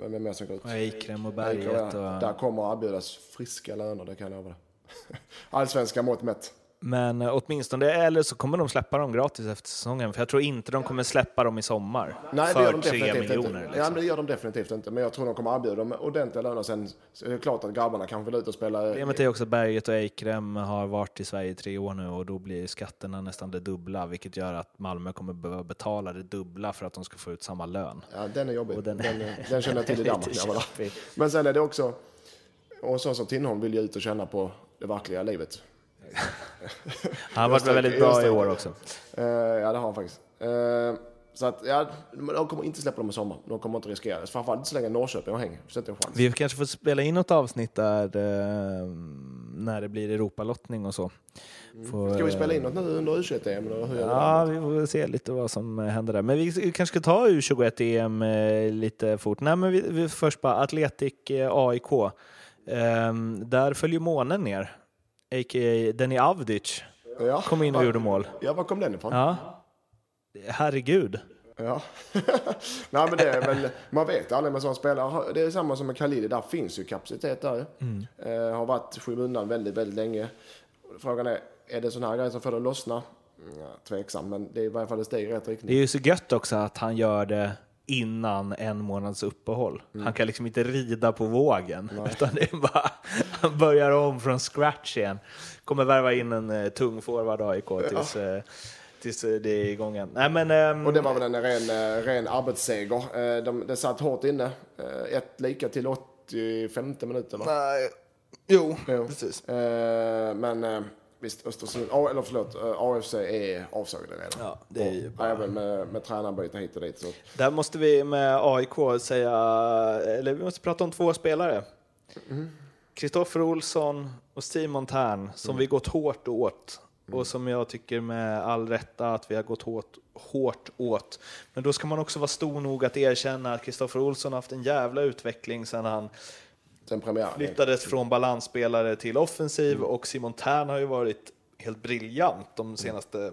vem är mer som går ut? Eikrem och Berget. ja. Och... Där kommer att erbjudas friska löner, det kan jag lova dig. Allsvenska mått mätt. Men eh, åtminstone, eller så kommer de släppa dem gratis efter säsongen. För jag tror inte de kommer släppa dem i sommar. Nej, det för gör de tre definitivt miljoner. inte. Liksom. Ja, men det gör de definitivt inte. Men jag tror de kommer erbjuda dem ordentliga löner. Sen så är det klart att grabbarna kanske vill ut och spela. Problemet är också att Berget och Eikrem har varit i Sverige i tre år nu och då blir skatterna nästan det dubbla, vilket gör att Malmö kommer behöva betala det dubbla för att de ska få ut samma lön. Ja, den är jobbig. Och den- Den, den, känner jag till i Danmark. Men sen är det också... Och så som Tinnerholm vill ju ut och känna på det verkliga livet. Han har varit väldigt bra i år också. Eh, ja, det har han faktiskt. Eh, så att, ja, de kommer inte släppa dem i sommar. De kommer inte riskera det. Framförallt inte så länge Norrköping har häng. Så inte en chans. Vi kanske får spela in något avsnitt där eh, när det blir Europalottning och så. Får, Ska vi spela in något nu under U21-EM? eller hur gör vi Ja, vi får se lite vad som händer där. Men vi kanske ska ta U21-EM eh, lite fort. Nej, men vi, vi först bara Atletic eh, AIK. Ehm, där följer månen ner, a.k.a. Denny Avdic. Ja. Kom in och gjorde mål. Ja, var kom den ifrån? Ja. Herregud. Ja. Nej, men det är väl, man vet aldrig med sådana spelare. Det är samma som med Khalili, där finns ju kapacitet där. Mm. Eh, har varit skymundan väldigt, väldigt länge. Frågan är, är det sån här grej som får det att lossna? Ja, tveksam, men det är i varje fall ett steg i rätt Det riktning. är ju så gött också att han gör det innan en månads uppehåll. Mm. Han kan liksom inte rida på vågen, utan det är bara, han börjar om från scratch igen. Kommer värva in en eh, tung forward AIK tills, eh, tills eh, det är igång igen. Nej, men, ehm, Och det var väl en ren, eh, ren arbetsseger. Eh, de, det satt hårt inne. Eh, ett lika till 85 minuter va? Nej, jo, Jo. precis. Men visst, Östersund, eller förlåt, eh, AFC är avsågade redan. Ja, det är ju bara- Även med, med tränarbyte hit och dit. Så. Där måste vi med AIK säga, eller vi måste prata om två spelare. Kristoffer Olsson och Simon Tern, som vi gått hårt åt. Och som jag tycker med all rätta att vi har gått hårt, hårt åt. Men då ska man också vara stor nog att erkänna att Kristoffer Olsson har haft en jävla utveckling sedan han Sen premiären. flyttades från balansspelare till offensiv och Simon Tern har ju varit helt briljant de senaste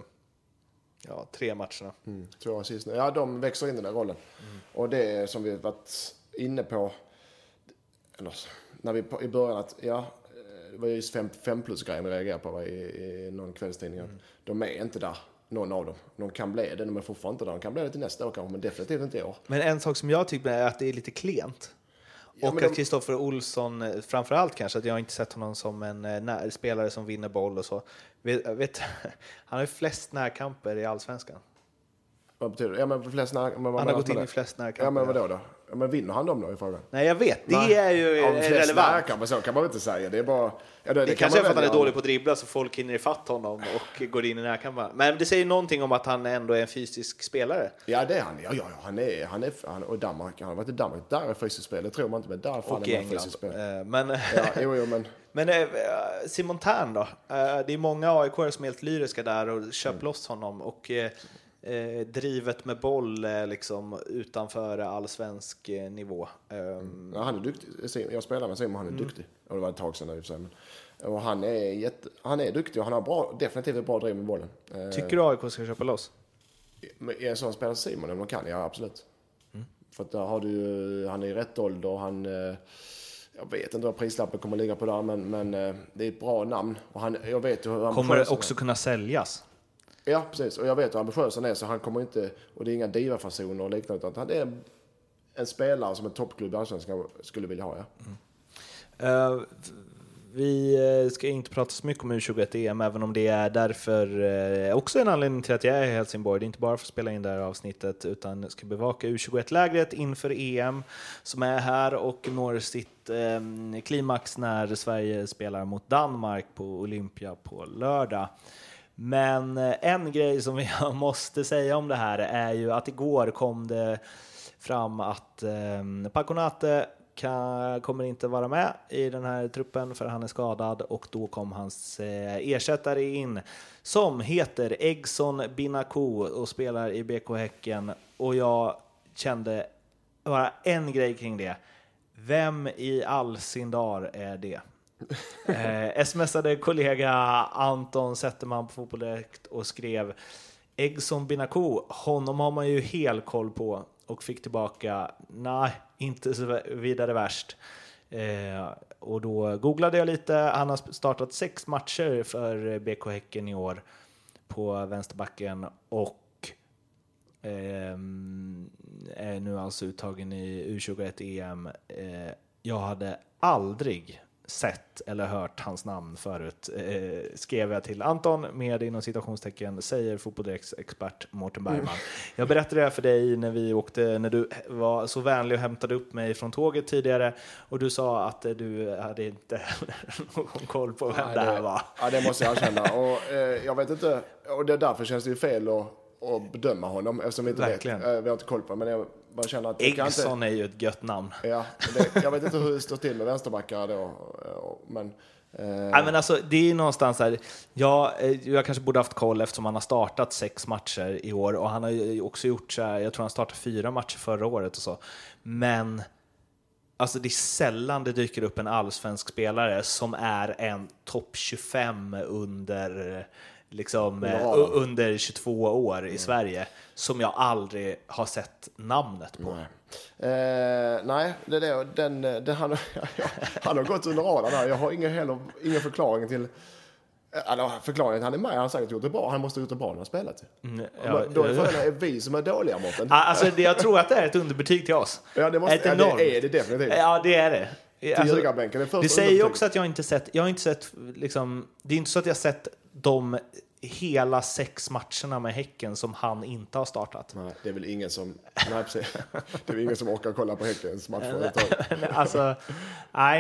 ja, tre matcherna. Mm, två assist. Ja, de växer in i den rollen. Och det är som vi varit inne på, eller, när vi i början att, ja, det var just 5 plus-grejen vi reagerade på i, i någon kvällstidning. att De är inte där, någon av dem. De kan bli det, de är fortfarande inte där. De kan bli det till nästa år kanske, men definitivt inte i år. Men en sak som jag tycker är att det är lite klent. Ja, och att de- Kristoffer Olsson, eh, framförallt kanske, att jag inte sett honom som en eh, när, spelare som vinner boll och så. Vet, vet, han har ju flest närkamper i Allsvenskan. Vad betyder det? Ja, men flest när, Han har gått in i flest närkamper. Ja, men vadå då? Ja, men vinner han dem då i frågan? Nej, jag vet. Det Nej. är ju Ja, relevant. närkamper, så kan man väl inte säga. Det är bara... Ja, det, Det, kan kanske är för man att han är dålig på att dribbla så folk hinner ifatt honom och går in i närkamperna. Men det säger någonting om att han ändå är en fysisk spelare. Ja, det är han. Ja, ja, ja. Han är... Han är han, och Danmark. Han har varit i Danmark. Där är fysiskt spel. Det tror man inte, men där är man England. fysiskt spel. Eh, Men, Ja, jo, jo, men... men eh, Simon Tern då? Eh, Det är många aik som är helt lyriska där och Mm. köp loss honom. Och eh, drivet med boll eh, liksom utanför allsvensk eh, nivå. Ehm, Ja, han är duktig. Jag spelar med Simon, han är Mm. duktig. Och det var ett tag sedan nu i och för sig. Men, och han är, jätte, han är duktig och han har bra, definitivt ett bra driv med bollen. Eh, Tycker du AIK ska köpa loss? Är en sån spelare som Simon, om de kan, ja absolut. Mm. För att där har du han är i rätt ålder, han... eh, Jag vet inte vad prislappen kommer att ligga på där, men, men eh, det är ett bra namn. Och han, jag vet hur ambitiös Kommer det han också kunna säljas? Ja, precis. Och jag vet hur ambitiös han är, så han kommer inte... Och det är inga divafasoner och liknande, utan han är en spelare som en toppklubb i Allsvenskan skulle vilja ha, ja. Mm. Eh, vi eh, ska inte prata så mycket om U21-EM, även om det är därför eh, också en anledning till att jag är i Helsingborg. Det är inte bara för att spela in det här avsnittet, utan ska bevaka U21-lägret inför EM som är här och når sitt eh, klimax när Sverige spelar mot Danmark på Olympia på lördag. Men eh, en grej som jag måste säga om det här är ju att igår kom det fram att eh, Paconate kan, kommer inte vara med i den här truppen för han är skadad och då kom hans eh, ersättare in som heter Eggson Binaku och spelar i BK Häcken och jag kände bara en grej kring det. Vem i all sin dar är det? Eh, smsade kollega Anton Zetterman på Fotboll Direkt och skrev Eggson binako, honom har man ju hel koll på och fick tillbaka, nej, inte så vidare värst. Eh, och då googlade jag lite, han har startat sex matcher för BK Häcken i år på vänsterbacken och eh, är nu alltså uttagen i U21 EM. Eh, jag hade aldrig sett eller hört hans namn förut, eh, skrev jag till Anton med inom citationstecken, säger fotbollsdirekts expert Mårten Bergman. Jag berättade det här för dig när vi åkte, när du var så vänlig och hämtade upp mig från tåget tidigare och du sa att eh, du hade inte någon koll på vem det här var. Ja, det måste jag erkänna. Och, eh, jag vet inte, och det, därför känns det ju fel att, att bedöma honom eftersom vi inte Verkligen. vet. Eh, vi har inte koll på men jag bara känner att... kan inte- Eggson är ju ett gött namn. Ja, det, jag vet inte hur det står till med vänsterbackar då. eh, Men Nej, men alltså, det är någonstans här, ja, eh, jag kanske borde haft koll eftersom han har startat sex matcher i år och han har ju också gjort så här, jag tror han startade fyra matcher förra året och så. Men alltså, det är sällan det dyker upp en allsvensk spelare som är en topp 25 under liksom, eh, under 22 år i Sverige som jag aldrig har sett namnet på. Nej. Eh, nej, det är det. Den, den, han, han har gått under radarn där. Jag har ingen, heller, ingen förklaring till... Alltså, förklaringen han är med, han har säkert gjort det bra. Han måste ha gjort det bra när han spelat. Mm, Ja, då är frågan, är vi som är dåliga Mårten? Ah, Alltså, det, jag tror att det är ett underbetyg till oss. Ja, det, måste, Ett ja, enormt. det är det definitivt. Ja, det är det. Alltså, det det säger ju också att jag inte sett, jag har inte sett, liksom, det är inte så att jag sett de hela sex matcherna med Häcken som han inte har startat. Nej, det är väl ingen som... Nej, precis. Det är ingen som orkar kolla på Häckens match överhuvudtaget. Men alltså, nej.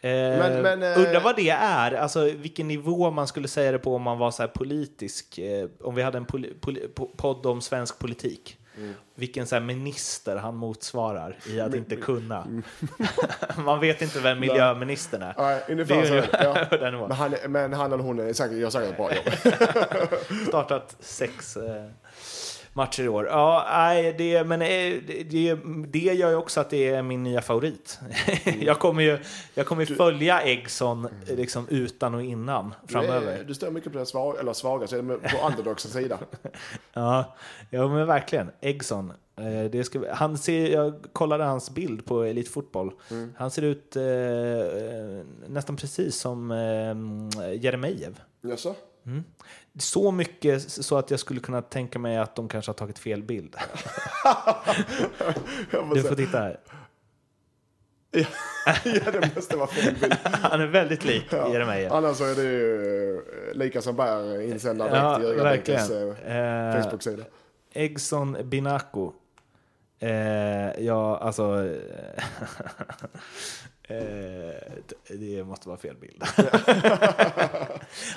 Eh, Men- men, eh, Undrar vad det är, alltså vilken nivå man skulle säga det på om man var så här politisk, eh, om vi hade en poli, poli, po- podd om svensk politik. Mm. Vilken så minister han motsvarar i att inte kunna. Mm. man vet inte vem miljöministern är. Nej, ungefär så. Ja. den. Men, han, men han eller hon är säkert, gör säkert ett bra jobb. startat sex eh, matcher i år. Ja, nej, det, men eh, det, det, det gör ju också att det är min nya favorit. jag kommer ju, jag kommer ju följa Eggson eh, liksom utan och innan Du, framöver. är, du står mycket på den svaga, eller svaga sidan, på underdogs sida. Ja, ja, men verkligen. Eggson. Eh, det ska, han ser, jag kollade hans bild på Elitfotboll. Han ser ut eh, nästan precis som eh, Jeremejeff. Jaså? Så mycket så att jag skulle kunna tänka mig att de kanske har tagit fel bild. Du får titta här. ja, det måste vara fel bild. Han är väldigt lik Jeremejeff. Annars är det ju eh, lika som bär insändare direkt Ja, i Ljugarbänkens verkligen. eh, Eh, Facebook-sida. Eggson Binako. Eh, ja, alltså... eh, det- måste vara fel bild.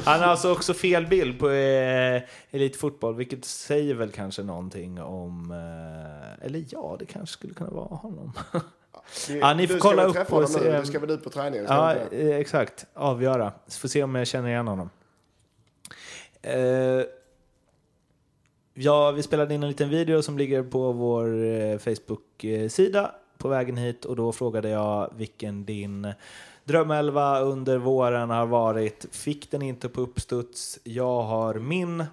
Han har alltså också fel bild på eh, Elitfotboll, vilket säger väl kanske någonting om... Eh, eller ja, det kanske skulle kunna vara honom. Ja, ni får kolla upp och honom nu? se- Du ska väl ut på träningen? Ja, eh, exakt. Avgöra. Så får se om jag känner igen honom. Eh, ja, vi spelade in en liten video som ligger på vår eh, Facebook-sida på vägen hit och då frågade jag vilken din drömelva under våren har varit. Fick den inte på uppstuds. Jag har min.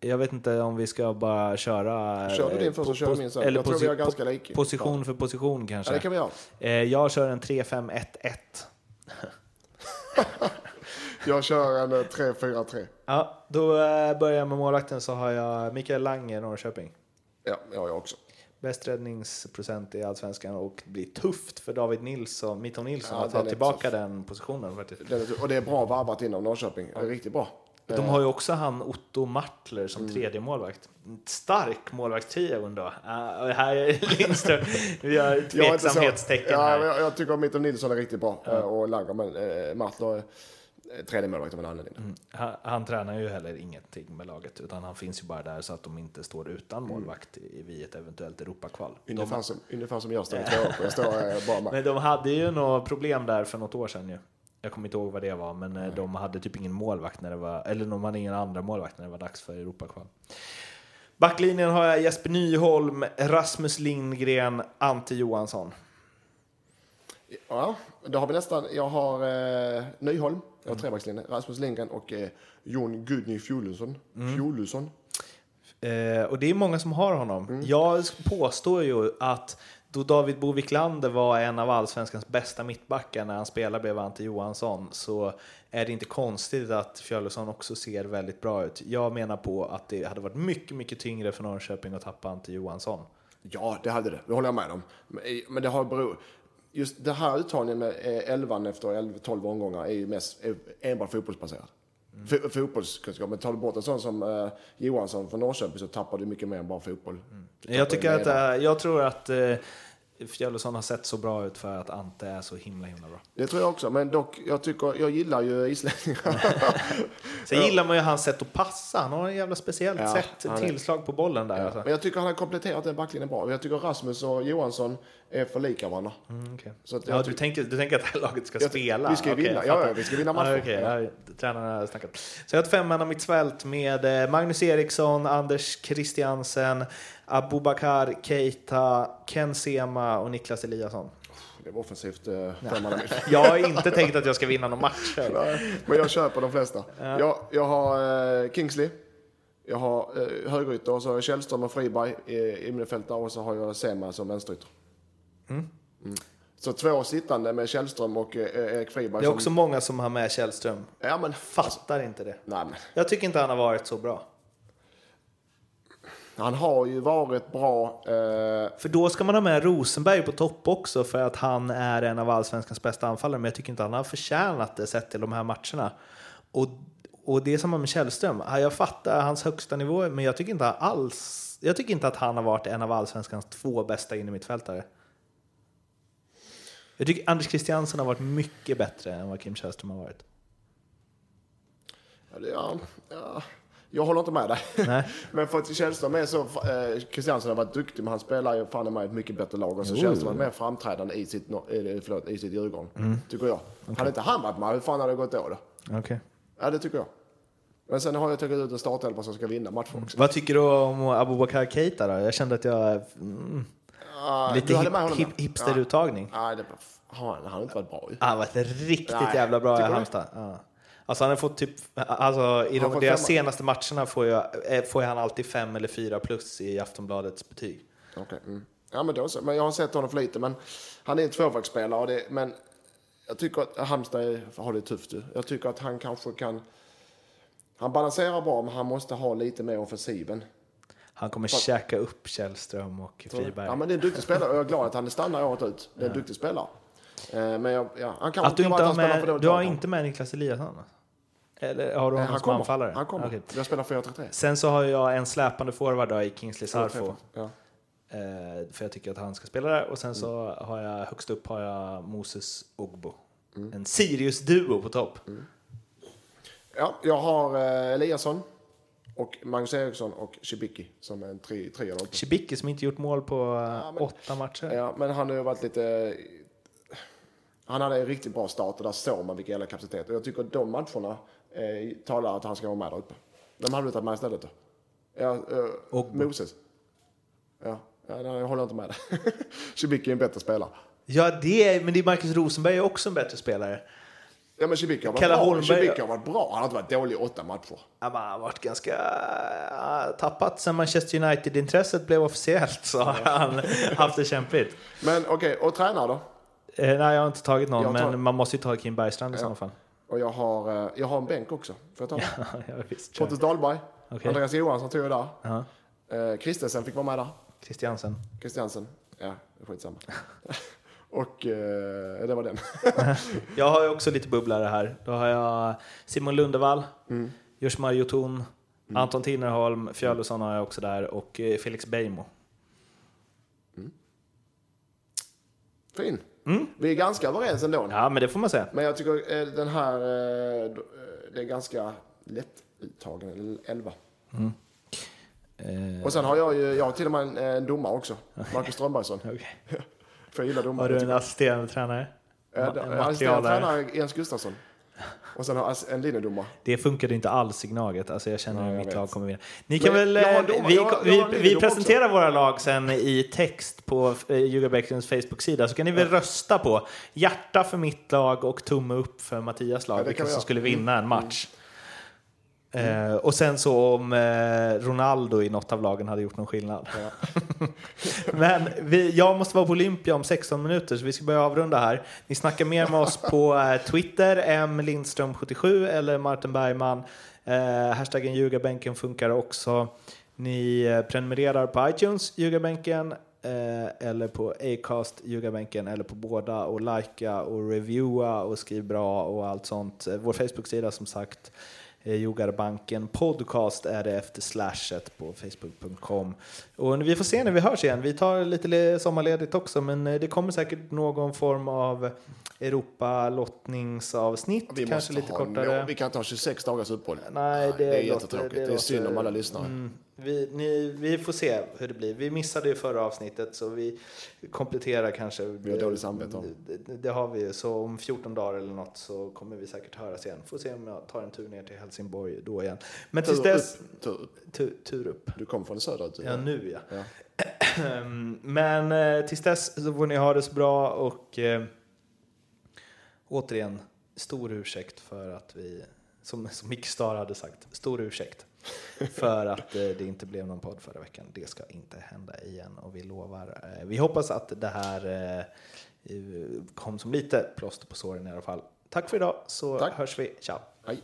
Jag vet inte om vi ska bara köra... Kör du eh, din först så po- kör min sen. Eller Jag tror vi har ganska lik. Position för position kanske. Ja, det kan vi göra. Eh, Jag kör en 3-5-1-1. Jag kör en eh, 3-4-3. Ja, då eh, börjar jag med målvakten så har jag Mikael Lange, Norrköping. Ja, jag också. Bäst räddningsprocent i Allsvenskan och det blir tufft för David Nilsson, Mitton Nilsson Ja, att ta tillbaka den positionen faktiskt. Och det är bra varvat inom Norrköping. Det är riktigt bra. De har ju också han Otto Martler som tredje målvakt. Stark målvaktstrio ändå. Uh, här är Lindström, vi har Jag tveksamhetstecken ja, här. jag, jag tycker att Mitton Nilsson är riktigt bra. eh, Och Langer, men eh, Martler eh, tredje målvakt av en anledning. Mm. Han, han tränar ju heller ingenting med laget utan han finns ju bara där så att de inte står utan målvakt i, vid ett eventuellt Europakval. De, Ungefär som, ungefär som jag står i två år. Jag står eh, bara med. Men de hade ju några problem där för något år sedan ju. Jag kommer inte ihåg vad det var, men eh, de hade typ ingen målvakt när det var, eller de hade ingen andra målvakt när det var dags för Europakval. Backlinjen har jag Jesper Nyholm, Rasmus Lindgren, Ante Johansson. Ja, då har vi nästan. Jag har eh, Nyholm, jag har trebackslinjen. Rasmus Lindgren och eh, Jon Gudny Fjolusson. Fjolusson. Eh, och det är många som har honom. Jag påstår ju att då David Bo Wiklander var en av allsvenskans bästa mittbackar när han spelade bredvid Ante Johansson så är det inte konstigt att Fjölusson också ser väldigt bra ut. Jag menar på att det hade varit mycket, mycket tyngre för Norrköping att tappa Ante Johansson. Ja, det hade det. Det håller jag med om. Men det har beror... Just det här uttagningen med eh, 11 efter 11, 12 omgångar är ju mest är enbart fotbollsbaserad. F- fotbollskunskap. Men tar du bort en sån som eh, Johansson från Norrköping så tappar du mycket mer än bara fotboll. Du Jag, tycker att, jag tror att eh, Fjällesson har sett så bra ut för att Ante är så himla himla bra. Det tror jag också, men dock, jag, tycker, jag gillar ju islänningar. Sen gillar man ju hans sätt att passa. Han har en jävla speciellt Ja, sätt, tillslag på bollen där. Alltså. men jag tycker han har kompletterat den backlinjen bra. Jag tycker Rasmus och Johansson är för lika varandra. Mm. Så jag Ja, du, tänker, du tänker att det här laget ska Jag- spela? vi ska Okej, vinna. Ja, ja, vi ska vinna matcher. Ja, okej, ja, tränarna har snackat. Så jag har ett femman mitt svält med eh, Magnus Eriksson, Anders Christiansen, Abubakar Keita, Ken Sema och Niklas Eliasson. Det var offensivt eh. Jag har inte tänkt att jag ska vinna någon match. Nej, Men jag köper de flesta. Jag, jag har eh, Kingsley. Jag har eh, högerytter och så har jag Källström och Friberg i, i mittfältare och så har jag Sema som vänsterytter. Mm. Så två sittande med Källström och eh, Erik Friberg. Det är som- också många som har med Källström. Ja, men Fattar inte det. Nej, men Jag tycker inte han har varit så bra. Han har ju varit bra. Eh, För då ska man ha med Rosenberg på topp också för att han är en av allsvenskans bästa anfallare. Men jag tycker inte han har förtjänat det sett till de här matcherna. Och, och det är samma med Källström. Ja, Jag fattar hans högsta nivå, men jag tycker inte alls... Jag tycker inte att han har varit en av allsvenskans två bästa innermittfältare. Jag tycker Anders Christiansen har varit mycket bättre än vad Kim Källström har varit. ja, ja, jag håller inte med dig. Nej. men för att Källström är så... Eh, Christiansen har varit duktig, men han spelar ju fan mig ett mycket bättre lag. Och så. Källström är mer framträdande i sitt, no- eh, förlåt, i sitt Djurgården. Mm. Tycker jag. Hade inte han varit med, hur fan hade det gått då? då? Okay. Ja, det tycker jag. Men sen har jag tagit ut en startelva som ska vinna matcher också. Vad tycker du om Abubakar Keita då? Jag kände att jag... Mm, Ah, lite hip, hip, ja. hipsteruttagning. Ja, det, han, har inte varit bra ju. Han har varit riktigt Nej, jävla bra i? Halmstad. Ja. Alltså han har fått typ, alltså i de, deras senaste matcherna får, jag, eh, får han alltid fem eller fyra plus i Aftonbladets betyg. Okej, mm. Ja, men då så. Men jag har sett honom för lite. Men han är en tvåvägsspelare. Och det, men jag tycker att Halmstad har det tufft. Jag tycker att han kanske kan... Han balanserar bra, men han måste ha lite mer offensiven. Han kommer käka upp Källström och Friberg. Ja, men det är en duktig spelare och jag är glad att han stannar året ut. Det är en duktig spelare. Eh, Men jag, ja, han kan att du kan inte har med, du har inte med Niklas Eliasson? Eller har du honom Han som kommer. anfallare? Han kommer. Okej. Jag spelar 4-3-3. Sen så har jag en släpande forward i Kingsley Sarfo. Ja. Eh, för jag tycker att han ska spela där. Och sen så har jag högst upp har jag Moses Ogbo. Mm. En Sirius-duo på topp. ja, jag har eh, Eliasson och Magnus Eriksson och Cibicki som en tre, tre eller. Chibicki som inte gjort mål på eh, Ja, men- åtta matcher. Ja, men han har ju varit lite... Han hade en riktigt bra start och där såg man vilken jävla kapacitet. Och jag tycker att de matcherna eh, talar att han ska vara med där uppe. De hade du tagit med istället då? Ja, eh, Och- Moses. Ja, ja jag håller inte med dig. Cibicki är en bättre spelare. Ja, det är, men det är Marcus Rosenberg är också en bättre spelare. Ja, men Cibicki har varit bra. Holmberg- har varit bra. Han har inte varit dålig i åtta matcher. Ja, man har varit ganska tappat sen Manchester United-intresset blev officiellt så har han haft det kämpigt. Men okej, och tränare då? Eh, nej, jag har inte tagit någon, tar- men man måste ju ta Kim Bergstrand i Ja. sådana fall. Och jag har, eh, jag har en bänk också. Får jag ta den? ja, visst. kör. Pontus Dahlberg. Okej. Andreas Johansson tog jag där. Ja. Eh, Kristensen fick vara med där. Christiansen. Christiansen. Ja, skitsamma. och eh, det var den. Jag har ju också lite bubblare här. Då har jag Simon Lundevall, Mm. Joshmar Jotun, Anton Tinnerholm, Fjölusson har jag också där och eh, Felix Beijmo. fin. Mm. Vi är ganska överens ändå. Ja, men det får man säga. Men jag tycker eh, den här, eh, eh, det är ganska lätt uttagen, eller 11. Eh, Och sen har jag ju, jag har till och med en, en domare också. Marcus Strömbergsson. okej. För jag gillar domare. Har du en assisterande tränare? Eh, Assisterande tränare Jens Gustafsson. Och sen har en linjedomare. Det funkade inte alls i Gnaget. Alltså jag känner Nej, att mitt vet. lag kommer vinna. Ni kan Men väl... eh, vi, jag jag vi, presenterar våra lag sen i text på eh, Ljugarbäckens Facebook-sida. Så kan ni väl rösta på hjärta för mitt lag och tumme upp för Mattias lag. Ja, vilka vi som skulle vinna en match. Eh, och sen så om eh, Ronaldo i något av lagen hade gjort någon skillnad. Men vi, jag måste vara på Olympia om 16 minuter så vi ska börja avrunda här. Ni snackar mer med oss på eh, Twitter, M Lindström77 eller Martin Bergman. Eh, hashtaggen ljugarbänken funkar också. Ni eh, prenumererar på iTunes, ljugarbänken. eh, eller på Acast, Ljugarbänken eller på båda och likea och reviewa och skriv bra och allt sånt. Eh, Vår Facebook-sida som sagt eh, Yogarbanken podcast är det efter slashet på facebook.com. Och vi får se när vi hörs igen. Vi tar lite le- sommarledigt också, men eh, det kommer säkert någon form av Europa-lottningsavsnitt, Vi kanske lite kortare. nå- vi kan inte ha 26 dagars uppehåll. Nej, det, det är låter- jättetråkigt. Det, är låter- synd om alla lyssnare. Mm, vi, ni, vi får se hur det blir. Vi missade ju förra avsnittet så vi kompletterar kanske. Vi har dåligt samvete om. Det, det, har vi ju. Så om 14 dagar eller något så kommer vi säkert höras igen. Får se om jag tar en tur ner till Helsingborg då igen. Men tills Tur dess, upp, tur upp. tur, tur upp. Du kom från söderut. Ja, nu ja. Ja. Men eh, tills dess så får ni ha det så bra och eh, återigen, stor ursäkt för att vi, som, som Micke Star hade sagt, stor ursäkt för att eh, det inte blev någon podd förra veckan. Det ska inte hända igen och vi lovar. Eh, vi hoppas att det här eh, kom som lite plåster på såren i alla fall. Tack för idag så Tack. hörs vi. Ciao! Hej.